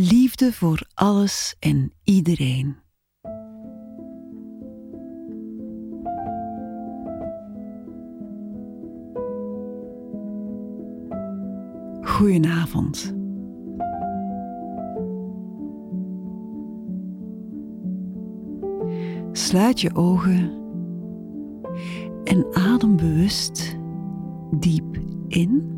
Liefde voor alles en iedereen. Goedenavond. Sluit je ogen en adem bewust diep in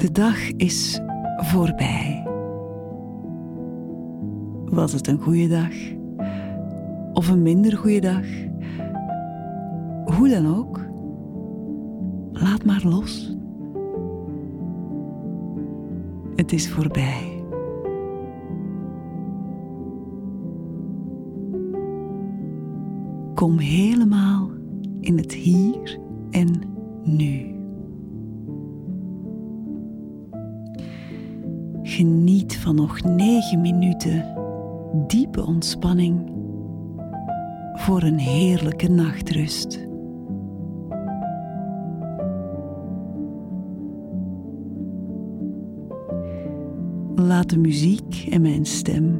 De dag is voorbij. Was het een goede dag? Of een minder goede dag? Hoe dan ook, laat maar los. Het is voorbij. Kom helemaal in het hier en nu. Geniet van nog negen minuten diepe ontspanning voor een heerlijke nachtrust. Laat de muziek en mijn stem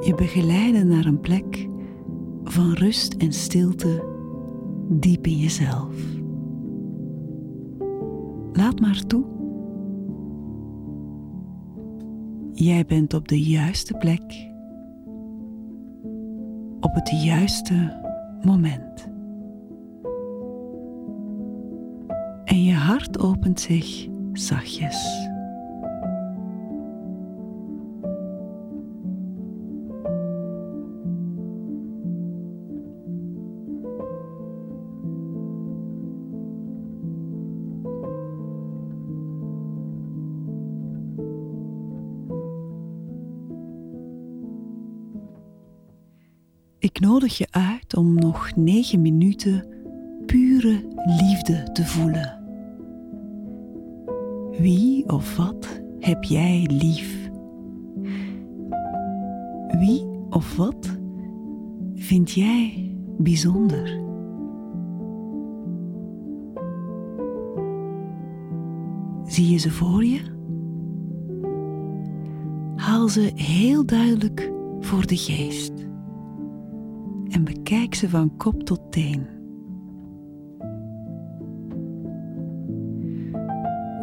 je begeleiden naar een plek van rust en stilte diep in jezelf. Laat maar toe. Jij bent op de juiste plek, op het juiste moment. En je hart opent zich zachtjes. Ik nodig je uit om nog negen minuten pure liefde te voelen. Wie of wat heb jij lief? Wie of wat vind jij bijzonder? Zie je ze voor je? Haal ze heel duidelijk voor de geest en bekijk ze van kop tot teen.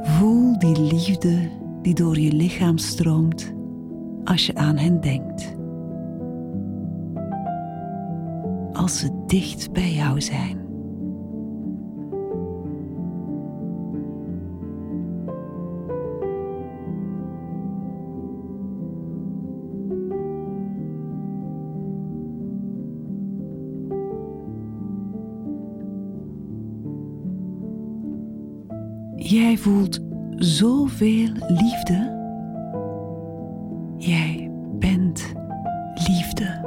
Voel die liefde die door je lichaam stroomt als je aan hen denkt. Als ze dicht bij jou zijn. Jij voelt zoveel liefde. Jij bent liefde.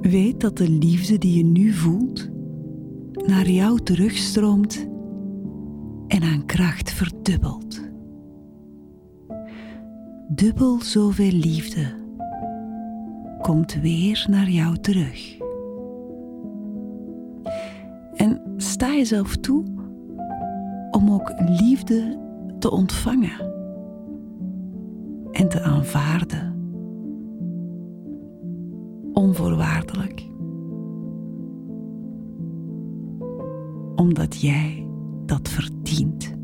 Weet dat de liefde die je nu voelt naar jou terugstroomt en aan kracht verdubbelt. Dubbel zoveel liefde komt weer naar jou terug. En sta jezelf toe om ook liefde te ontvangen en te aanvaarden. Onvoorwaardelijk. Omdat jij dat verdient.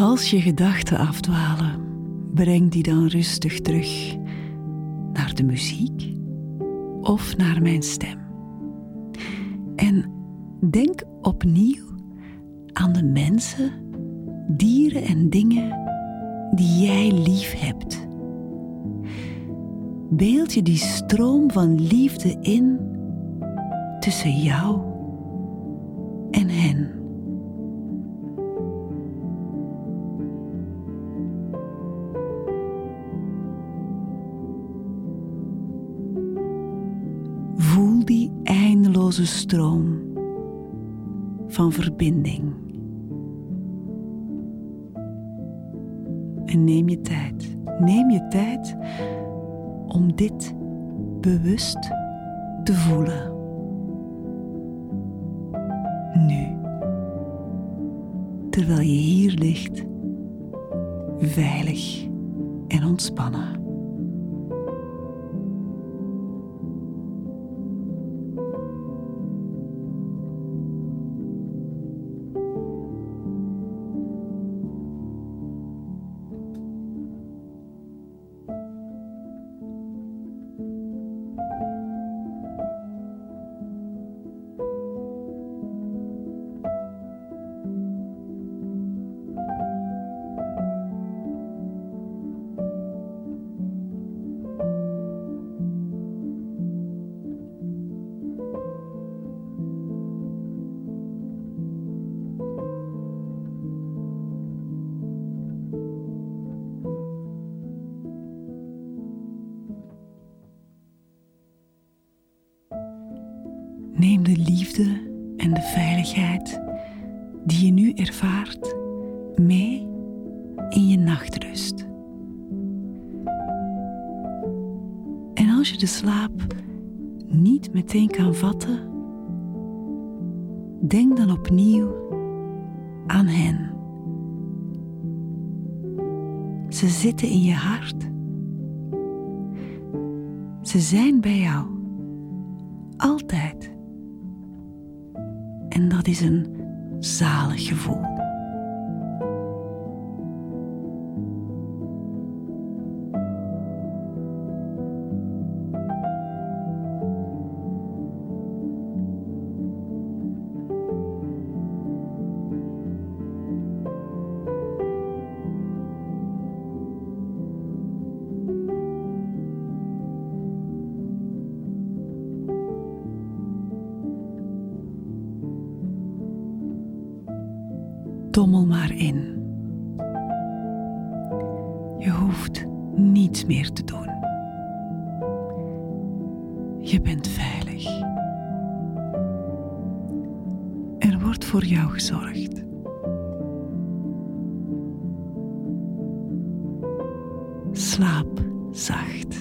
Als je gedachten afdwalen, breng die dan rustig terug naar de muziek of naar mijn stem. En denk opnieuw aan de mensen, dieren en dingen die jij lief hebt. Beeld je die stroom van liefde in tussen jou eindeloze stroom van verbinding. En neem je tijd. Neem je tijd om dit bewust te voelen. Nu, terwijl je hier ligt, veilig en ontspannen. Neem de liefde en de veiligheid die je nu ervaart mee in je nachtrust. En als je de slaap niet meteen kan vatten, denk dan opnieuw aan hen. Ze zitten in je hart. Ze zijn bij jou. Altijd. En dat is een zalig gevoel. Dommel maar in. Je hoeft niets meer te doen. Je bent veilig. Er wordt voor jou gezorgd. Slaap zacht.